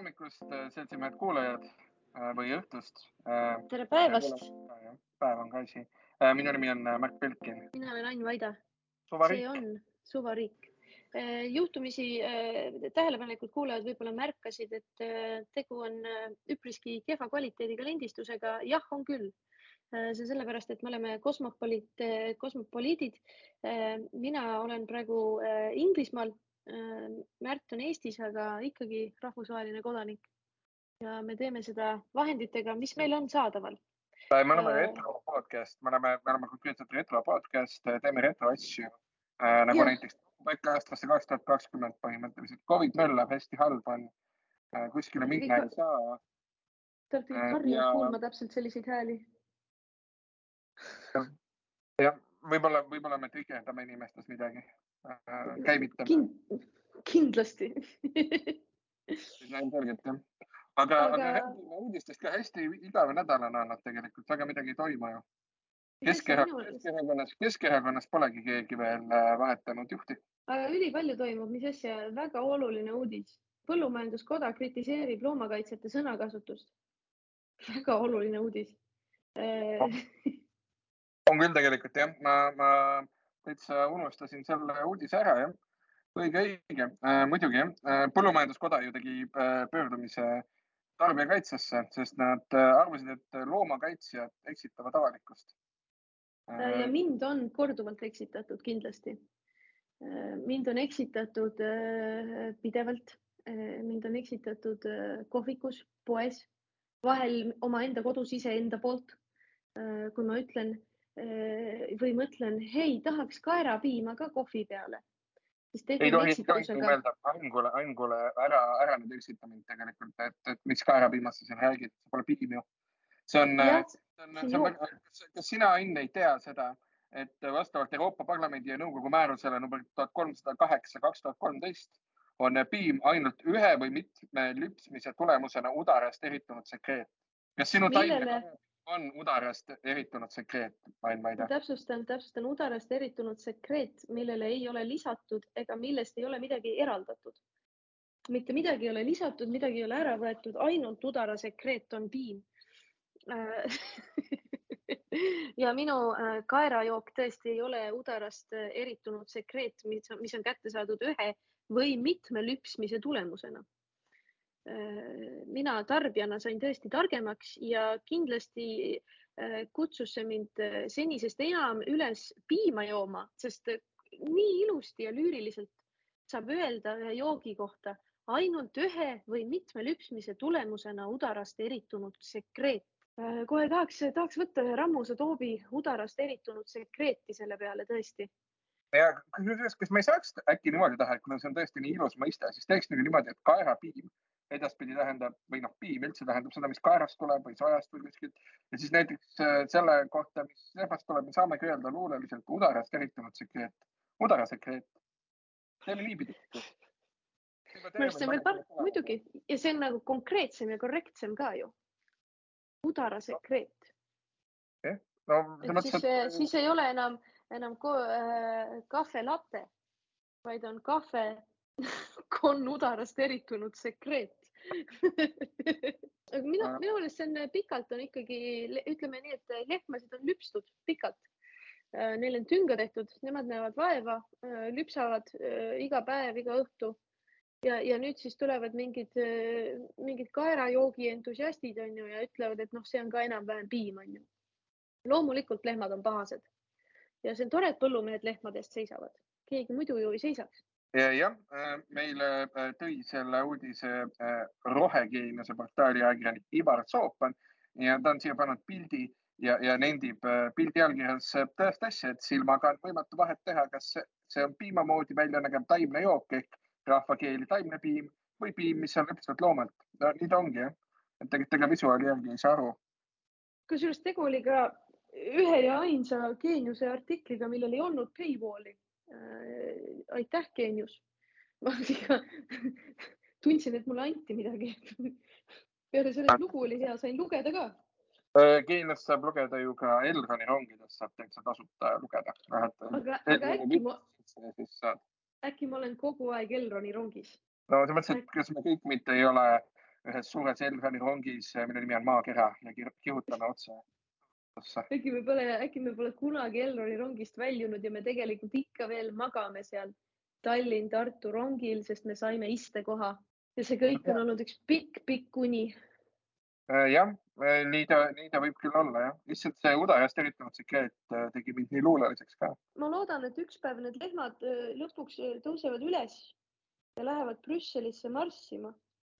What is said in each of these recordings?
hommikust, seltsimehed kuulajad või õhtust. tere päevast. päev on ka asi. minu nimi on Märt Belkin. mina olen Ain Vaida. see on suvariik. juhtumisi tähelepanelikud kuulajad võib-olla märkasid, et tegu on üpriski kehva kvaliteediga lindistusega. jah, on küll see sellepärast, et me oleme kosmopoliit, kosmopoliidid. mina olen praegu Inglismaal Märt on Eestis, aga ikkagi rahvusvaheline kodanik. ja me teeme seda vahenditega, mis meil on saadaval. me oleme retro podcast, me oleme, me oleme konkreetselt retro podcast, teeme retro asju äh, nagu ja. näiteks äkki aastasse kaks tuhat kakskümmend põhimõtteliselt. Covid möllab, hästi halb on äh,, kuskile minna ei saa. Te olete kõik harjunud ja... kuulma täpselt selliseid hääli. jah, võib-olla, võib-olla me tühjendame inimestes midagi Äh, käivitame Kind,. kindlasti ilmselgelt jah. aga, aga, aga uudistest ka hästi igave nädalane olnud tegelikult, väga midagi ei toimu ju. Keskerakonnas, Keskerakonnas polegi keegi veel äh, vahetanud juhti. ülipalju toimub, mis asja, väga oluline uudis. põllumajanduskoda kritiseerib loomakaitsjate sõnakasutust. väga oluline uudis on küll tegelikult jah, ma, ma täitsa unustasin selle uudise ära, jah. õige, õige. Äh,, muidugi jah. Äh,. põllumajanduskoda ju tegi äh, pöördumise tarbijakaitsesse, sest nad äh, arvasid, et loomakaitsjad eksitavad avalikkust. Ja mind on korduvalt eksitatud kindlasti. Mind on eksitatud pidevalt. Mind on eksitatud kohvikus, poes, vahel omaenda kodus iseenda poolt. Kui ma ütlen või mõtlen, hei, tahaks kaerapiima ka kohvi peale. ei tohi mõelda Angule, Angule ära, ära nüüd eksita mind tegelikult, et, et miks kaerapiimast sa siin räägid, pole piim ju. see on, kas, kas sina, Ain, ei tea seda, et vastavalt Euroopa Parlamendi ja Nõukogu määrusele number tuhat kolmsada kaheksa, kaks tuhat kolmteist on piim ainult ühe või mitme lüpsmise tulemusena udarast eritunud sekreet. kas sinu taimne on udarast eritunud sekreet, Ain Maida? täpsustan, täpsustan udarast eritunud sekreet, millele ei ole lisatud ega millest ei ole midagi eraldatud. mitte midagi ei ole lisatud, midagi ei ole ära võetud, ainult udara sekreet on piim ja minu äh, kaerajook tõesti ei ole udarast äh, eritunud sekreet, mis on kätte saadud ühe või mitme lüpsmise tulemusena mina tarbijana sain tõesti targemaks ja kindlasti äh, kutsus see mind äh, senisest enam üles piima jooma, sest nii ilusti ja lüüriliselt saab öelda ühe joogi kohta ainult ühe või mitme lüpsmise tulemusena udarast eritunud sekreet. kohe tahaks, tahaks võtta ühe Rammuse toobi udarast eritunud sekreeti selle peale tõesti ja kusjuures, kas me ei saaks äkki niimoodi teha, et kuna see on tõesti nii ilus mõiste, siis teeks nagu niimoodi, et kaerapiim edaspidi tähendab või noh, piim üldse tähendab seda, mis kaerast tuleb või sojast või kuskilt. ja siis näiteks äh, selle kohta, mis lehmast tuleb, me saamegi öelda luuleliselt udarast eritunud sekreet, udarasekreet. teeme niipidi. minu arust see on veel parem, muidugi ja see on nagu konkreetsem ja korrektsem ka ju. udarasekreet no.. no mõttes, siis, et... siis ei ole enam, enam äh, kahve latte, vaid on kahve konn udarast eritunud sekreet aga minu, minu meelest see on pikalt on ikkagi, ütleme nii, et lehmasid on lüpstud pikalt. Äh, neil on tünga tehtud, nemad näevad vaeva, äh, lüpsavad äh, iga päev, iga õhtu. ja, ja nüüd siis tulevad mingid, mingid kaerajoogi entusiastid on ju ja ütlevad, et noh, see on ka enam-vähem piim on ju. loomulikult lehmad on pahased ja see on tore, et põllumehed lehmade eest seisavad, keegi muidu ju ei seisaks jah, äh, meile äh, tõi selle uudise äh, rohegeeniuse portaali ajakirjanik Ivar Soopan ja ta on siia pannud pildi ja, nendib pildi allkirjas tõest asja, et silmaga on võimatu vahet teha, kas see on piima moodi välja nägev taimne jook ehk rahvakeeli taimne piim või piim, mis on lüpstud loomalt. no nii ta ongi jah, et tegelikult ega visuaali järgi ei saa aru. kusjuures tegu oli ka ühe ja ainsa geeniuse artikliga, millel ei olnud paywall'i aitäh, geenius. ma ikka tundsin, et mulle anti midagi. peale selle, et lugu oli hea, sain lugeda ka. Äh, geeniust saab lugeda ju ka Elroni rongidest, saab täitsa tasuta lugeda. aga, aga äkki ma, äkki ma olen kogu aeg Elroni rongis? no selles mõttes, et kas me kõik mitte ei ole ühes suures Elroni rongis, mille nimi on Maakera ja kihutame otse. Äkki me pole, äkki me pole kunagi Elroni rongist väljunud ja me tegelikult ikka veel magame seal Tallinn-Tartu rongil, sest me saime istekoha. Ja see kõik on olnud üks pikk-pikk uni. Äh, jah, äh, nii ta, nii ta võib küll olla jah, lihtsalt see Udajast eritunud sekreet äh, tegi mind nii luuleliseks ka. ma loodan, et üks päev need lehmad lõpuks tõusevad üles ja lähevad Brüsselisse marssima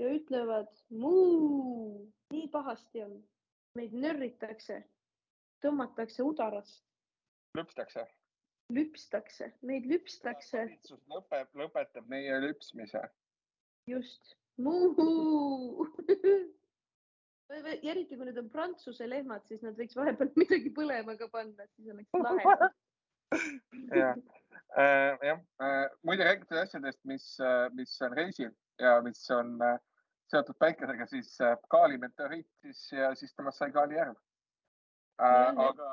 ja ütlevad muu, nii pahasti on, meid nörritakse, tõmmatakse udarast. lüpstakse. lüpstakse, meid lüpstakse. valitsus lõpeb, lõpetab meie lüpsmise. just, muu eriti kui need on prantsuse lehmad, siis nad võiks vahepeal midagi põlema ka panna, siis oleks lahe. jah, äh, jah, äh, muide rääkides asjadest, mis, äh, mis on reisil ja mis on seotud päikesega, siis Kaali meteoriit siis ja siis temast sai Kaali järv. Aga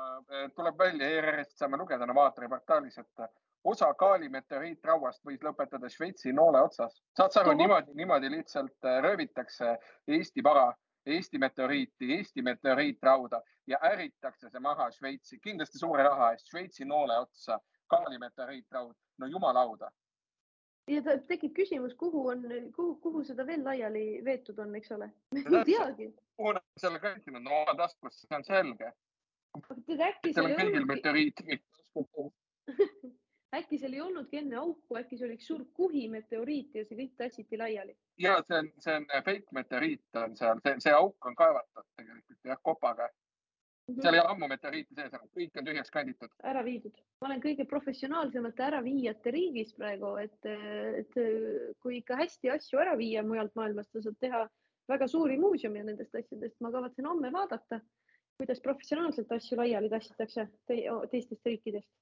tuleb välja, ERR-ist saame lugeda Novaatori portaalis, et osa Kaali meteoriitrauast võis lõpetada Šveitsi noole otsas. saad sa aru, niimoodi, niimoodi lihtsalt röövitakse Eesti vara Eesti meteoriiti, Eesti meteoriitrauda ja äritakse see maha Šveitsi, kindlasti suure raha eest, Šveitsi noole otsa, Kaali meteoriitraud, no jumalauda. ja tekib küsimus, kuhu on, kuhu, kuhu seda veel laiali veetud on, eks ole? ei teagi. kuhu nad selle kantinud, no oma taskusse, see on selge. Äkki seal ei olnudki äkki seal ei olnudki enne auku, äkki see oli üks suur kuhi meteoriit ja see kõik tassiti laiali ja see on, see on fake meteoriit on seal, see, see auk on kaevatud tegelikult jah, kopaga mm. -hmm. seal ei ole ammu meteoriiti sees, aga kõik on tühjaks kanditud. ära viidud. ma olen kõige professionaalsemate äraviijate riigis praegu, et, et kui ikka hästi asju ära viia mujalt maailmast, sa saad teha väga suuri muuseume nendest asjadest. ma kavatsen homme vaadata, kuidas professionaalselt asju laiali tassitakse te teistest riikidest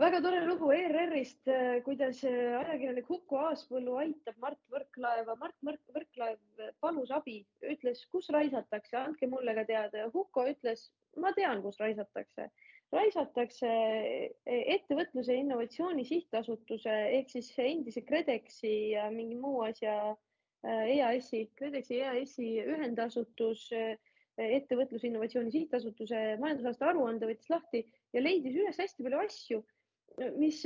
väga tore lugu ERR-ist, äh, kuidas äh, ajakirjanik Huko Aaspõllu aitab Mart Võrklaeva. Mart Võrklaev palus abi, ütles, kus raisatakse, andke mulle ka teada Huko ütles, ma tean, kus raisatakse. raisatakse äh, ettevõtluse innovatsiooni sihtasutuse ehk siis endise KredExi ja mingi muu asja EAS-i, KredExi EAS-i ühendasutus ettevõtluse innovatsiooni sihtasutuse majandusaasta aruande võttis lahti ja leidis üles hästi palju asju mis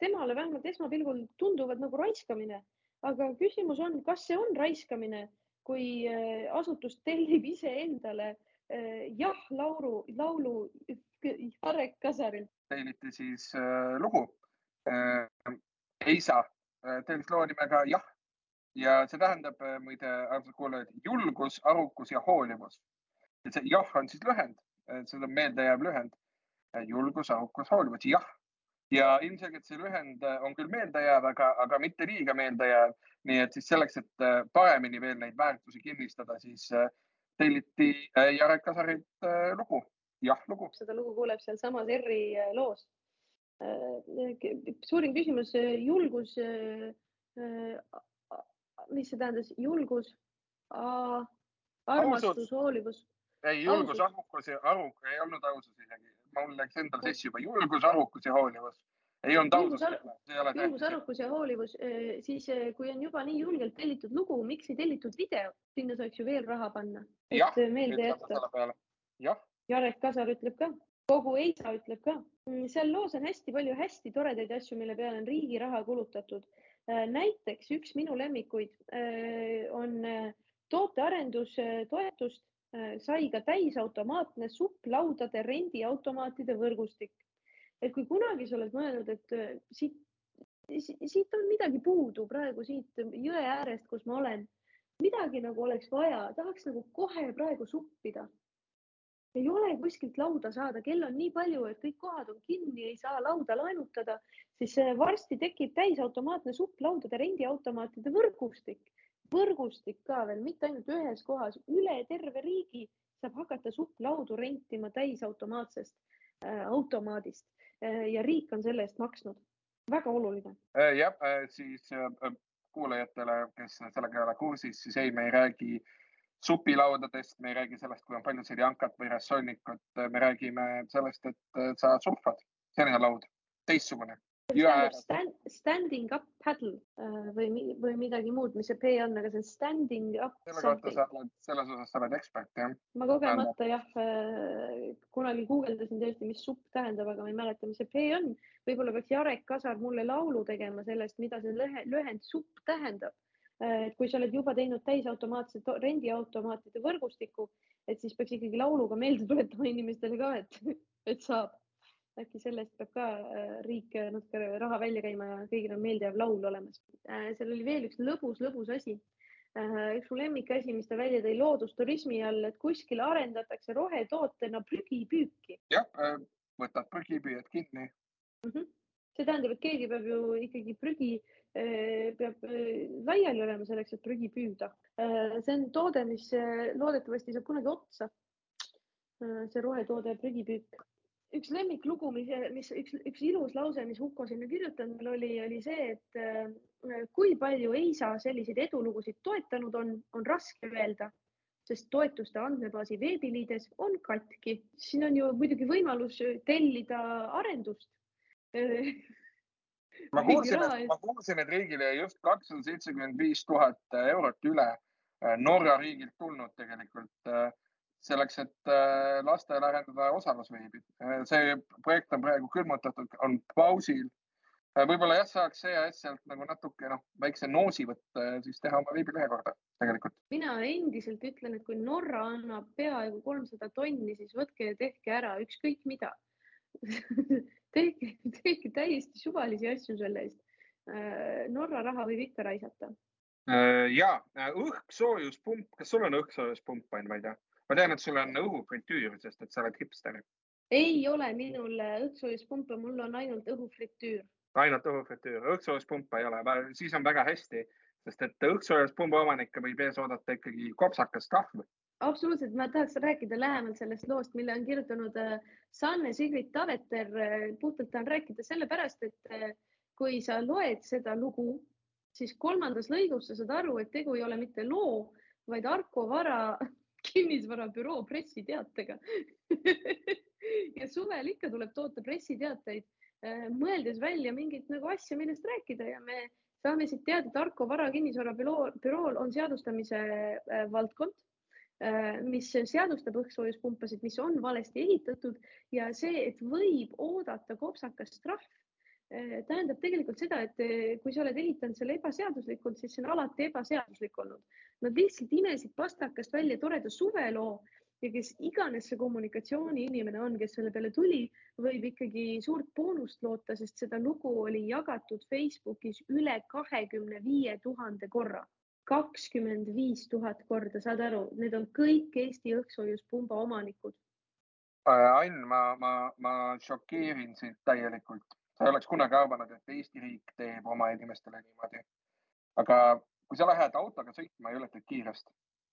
temale vähemalt esmapilgul tunduvad nagu raiskamine. aga küsimus on, kas see on raiskamine, kui äh, asutus tellib iseendale äh, jah laulu, laulu Jarek Kasarilt. telliti siis äh, lugu äh,. Eisa äh, tellis loo nimega Jah ja see tähendab äh, muide, armsad kuulajad, julgus, arukus ja hoolivus. Et see jah on siis lühend, see on meeldejääv lühend. julgus, arukus, hoolivus, jah ja ilmselgelt see lühend äh, on küll meeldejääv, aga, aga mitte liiga meeldejääv. nii et siis selleks, et äh, paremini veel neid väärtusi kinnistada, siis äh, telliti Jarek Kasarilt lugu, jah lugu. seda lugu kuuleb sealsamas ERR-i loos. suurim küsimus, julgus. mis see tähendas, julgus, armastus, hoolivus ei, julgus, arukus ja aru, ei olnud ausus isegi, mul läks endal sassi juba, julgus, arukus ja hoolivus. ei olnud ausus. julgus, arukus ja hoolivus, eh, siis eh, kui on juba nii julgelt tellitud lugu, miks ei tellitud video, sinna saaks ju veel raha panna, et meelde jätta. jah. Jarek Kasar ütleb ka, kogu EISA ütleb ka. Mm, seal loos on hästi palju hästi toredaid asju, mille peale on riigi raha kulutatud. Eh, näiteks üks minu lemmikuid on tootearendustoetust sai ka täisautomaatne supplaudade rendiautomaatide võrgustik. et kui kunagi sa oled mõelnud, et äh, siit, siit on midagi puudu praegu siit jõe äärest, kus ma olen, midagi nagu oleks vaja, tahaks nagu kohe praegu suppida. ei ole kuskilt lauda saada, kell on nii palju, et kõik kohad on kinni, ei saa lauda laenutada, siis varsti tekib täisautomaatne supplaudade rendiautomaatide võrgustik võrgustik ka veel, mitte ainult ühes kohas, üle terve riigi saab hakata supplaudu rentima täisautomaatsest äh, automaadist äh, ja riik on selle eest maksnud. väga oluline. Äh, jah, äh, siis äh, kuulajatele, kes sellega ei ole kursis, siis ei, me ei räägi supilaudadest, me ei räägi sellest, kui on palju sirjankat või rassolnikut, me räägime sellest, et sa surfad, selline laud, teistsugune Stand, standing up paddle äh, või, või midagi muud, mis see P on, aga see on standing up. selle kohta sa oled, selles osas sa oled ekspert, jah? ma kogemata jah, äh, kunagi guugeldasin tõesti, mis supp tähendab, aga ma ei mäleta, mis see P on. võib-olla peaks Jarek Kasar mulle laulu tegema sellest, mida see lühe, lühend supp tähendab. Äh, et kui sa oled juba teinud täisautomaatse rendiautomaatide võrgustiku, et siis peaks ikkagi lauluga meelde tuletama inimestele ka, et, et saab äkki sellest peab ka äh, riik natuke raha välja käima ja kõigil on meeldejääv laul olemas. Äh, seal oli veel üks lõbus, lõbus asi. Äh, üks mu lemmikasi, mis ta välja tõi loodusturismi all, et kuskil arendatakse rohetootena prügipüüki. jah, võtad prügipüüjad kinni mm. -hmm. see tähendab, et keegi peab ju ikkagi prügi peab laiali olema selleks, et prügi püüda. see on toode, mis loodetavasti saab kunagi otsa. see rohetoode prügipüük üks lemmiklugu, mis, mis üks, üks ilus lause, mis Huko sinna kirjutanud oli, oli see, et äh, kui palju EISA selliseid edulugusid toetanud on, on raske öelda, sest toetuste andmebaasi veebiliides on katki. siin on ju muidugi võimalus tellida arendust ma kuulsin, ma kuulsin, et riigile just kakssada seitsekümmend viis tuhat eurot üle äh, Norra riigilt tulnud tegelikult äh, selleks, et äh, lastele arendada osalusveebi. Äh, see projekt on praegu külmutatud, on pausil. Äh, võib-olla jah, saaks EAS sealt nagu natuke noh, väikse noosi võtta ja siis teha oma veebilehe korda tegelikult. mina endiselt ütlen, et kui Norra annab peaaegu kolmsada tonni, siis võtke ja tehke ära ükskõik mida tehke, tehke täiesti suvalisi asju selle eest. Norra raha võib ikka raisata. ja õhksoojuspump, kas sul on õhksoojuspump, Ain, ma ei tea? Ma tean, et sul on õhufritüür, sest et sa oled hipster. ei ole minul õhksoojuspumpe, mul on ainult õhufritüür. ainult õhufritüür, õhksoojuspumpa ei ole, siis on väga hästi, sest et õhksoojuspumba omanikke võib ees oodata ikkagi kopsakas kahv absoluutselt, ma tahaks rääkida lähemalt sellest loost, mille on kirjutanud äh, Sanne Sigrid Taveter. Äh, puhtalt tahan rääkida sellepärast, et äh, kui sa loed seda lugu, siis kolmandas lõigus sa saad aru, et tegu ei ole mitte loo, vaid Arko Vara kinnisvarabüroo pressiteatega. Ja suvel ikka tuleb toota pressiteateid, äh, mõeldes välja mingit nagu asja, millest rääkida. Ja me saame siit teada, et Arko Vara kinnisvarabürool on seadustamise äh, valdkond, äh, mis seadustab õhkssoojuspumpasid, mis on valesti ehitatud. Ja see, et võib oodata kopsakast trahv tähendab tegelikult seda, et eh, kui sa oled ehitanud selle ebaseaduslikult, siis see on alati ebaseaduslik olnud. Nad lihtsalt imesid pastakast välja toreda suveloo ja kes iganes see kommunikatsiooni inimene on, kes selle peale tuli, võib ikkagi suurt boonust loota, sest seda lugu oli jagatud Facebookis üle kahekümne viie tuhande korra. kakskümmend viis tuhat korda, saad aru, need on kõik Eesti õhksoojuspumba omanikud. Ain, ma, ma, ma šokeerin sind täielikult sa ei oleks kunagi arvanud, et Eesti riik teeb oma inimestele niimoodi. aga kui sa lähed autoga sõitma ja ületad kiirust,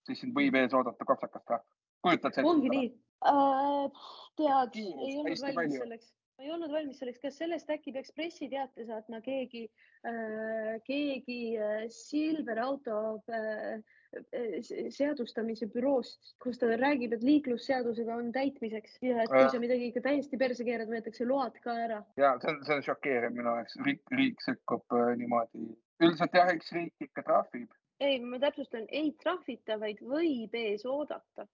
siis sind võib ees oodata kopsakas trahv. kujutad sa ette? ongi nii äh,. tead, ei olnud valmis selleks ma ei olnud valmis selleks, kas sellest äkki peaks pressiteate saatma keegi äh,, keegi äh, Silver auto äh, seadustamise büroost, kus ta räägib, et liiklusseadusega on täitmiseks ja et kui sa midagi ikka täiesti perse keerad, võetakse load ka ära. ja see on, see on šokeeriv minu jaoks, riik, riik sekkub äh, niimoodi. üldiselt jah, eks riik ikka trahvib. ei, ma täpsustan, ei trahvita, vaid võib ees oodata.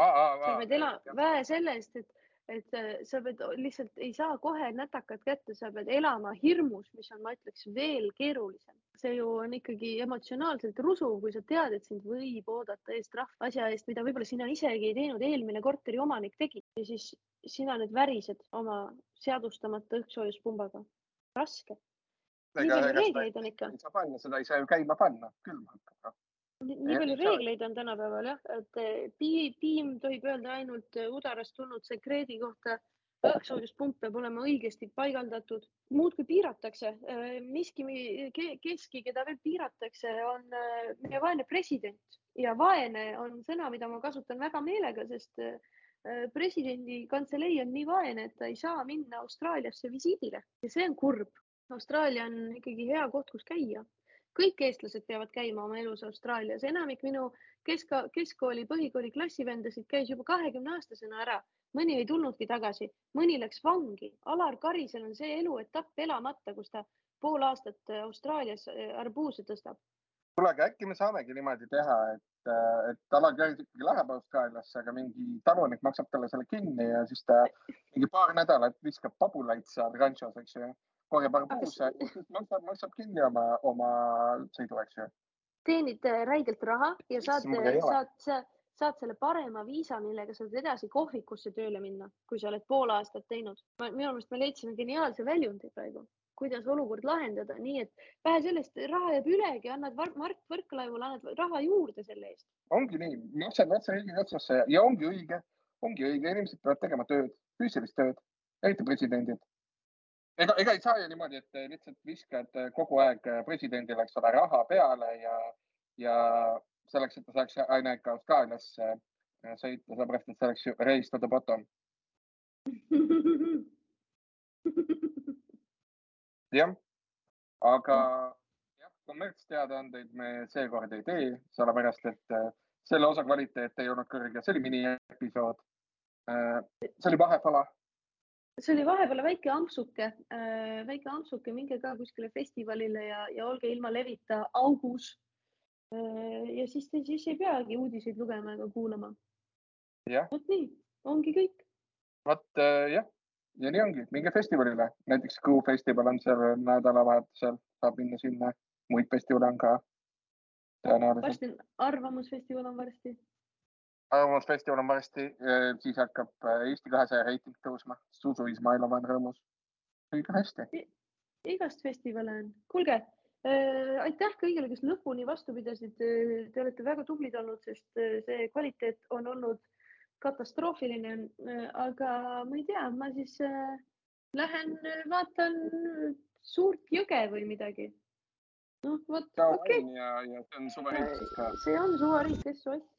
sa pead elama vähe sellest, et et sa pead lihtsalt ei saa kohe nätakat kätte, sa pead elama hirmus, mis on, ma ütleks, veel keerulisem. see ju on ikkagi emotsionaalselt rusuv, kui sa tead, et sind võib oodata ees trahv asja eest, mida võib-olla sina isegi ei teinud, eelmine korteri omanik tegi ja siis sina nüüd värised oma seadustamata õhksoojuspumbaga. raske. nii palju reegleid on ikka. ei saa panna, seda ei saa ju käima panna, külma hakkab nii palju reegleid on tänapäeval jah, et eh, piim tohib öelda ainult eh, udarast tulnud sekreedi kohta. õhksoojuspump peab olema õigesti paigaldatud, muudkui piiratakse. Eh, miski, keski, keda veel piiratakse, on meie vaene president ja vaene on sõna, mida ma kasutan väga meelega, sest presidendi kantselei on nii vaene, et ta ei saa minna Austraaliasse visiidile ja see on kurb. Austraalia on ikkagi hea koht, kus käia kõik eestlased peavad käima oma elus Austraalias, enamik minu kesk, keskkooli, põhikooli klassivendasid käis juba kahekümne aastasena ära, mõni ei tulnudki tagasi, mõni läks vangi. Alar Karisel on see eluetapp elamata, kus ta pool aastat Austraalias äh, arbuuse tõstab. kuule, aga äkki me saamegi niimoodi teha, et, äh, et Alar Karis ikkagi läheb Austraaliasse, aga mingi talunik maksab talle selle kinni ja siis ta mingi paar nädalat viskab pabulaid seal ranšos, eks ju korjab arbuuse, maksab, maksab kinni oma, oma sõidu, eks ju. Teenid äh, räigelt raha ja saad, saad, saad, saad selle parema viisa, millega saad edasi kohvikusse tööle minna, kui sa oled pool aastat teinud. minu meelest me leidsime geniaalse väljundi praegu, kuidas olukord lahendada, nii et vähe sellest, raha jääb ülegi, annad Mart Võrklaevule, annad raha juurde selle eest. ongi nii, maksad otse riigikassasse ja ongi õige, ongi õige, inimesed peavad tegema tööd, füüsilist tööd, eriti presidendid ega, ega ei saa ju niimoodi, et lihtsalt viskad kogu aeg presidendile, eks ole, raha peale ja, ja selleks, et ta saaks aina ikka Austraaliasse sõita, sellepärast et see oleks ju race to the bottom. jah, aga jah, kommertsteadaandeid me seekord ei tee, sellepärast et selle osa kvaliteet ei olnud kõrge, see oli miniepisood. see oli vahepala see oli vahepeal väike ampsuke, äh, väike ampsuke, minge ka kuskile festivalile ja, ja olge ilma levita augus. Äh, ja siis, siis ei peagi uudiseid lugema ega kuulama. vot nii, ongi kõik. vot äh, jah, ja nii ongi, minge festivalile, näiteks Kuu festival on seal nädalavahetusel, saab minna sinna, muid festivale on ka. varsti Arvamusfestival on varsti arvamusfestival on varsti, siis hakkab äh, Eesti kahesaja reiting tõusma. Zuzu Izmailov on rõõmus. kõik on hästi. igast festivale on. kuulge äh,, aitäh kõigile, kes lõpuni vastu pidasid. Te olete väga tublid olnud, sest äh, see kvaliteet on olnud katastroofiline. Äh, aga ma ei tea, ma siis äh, lähen vaatan suurt jõge või midagi. noh, vot okei okay.. ja, ja see on suvariik siis ka. see on suvariik, SOS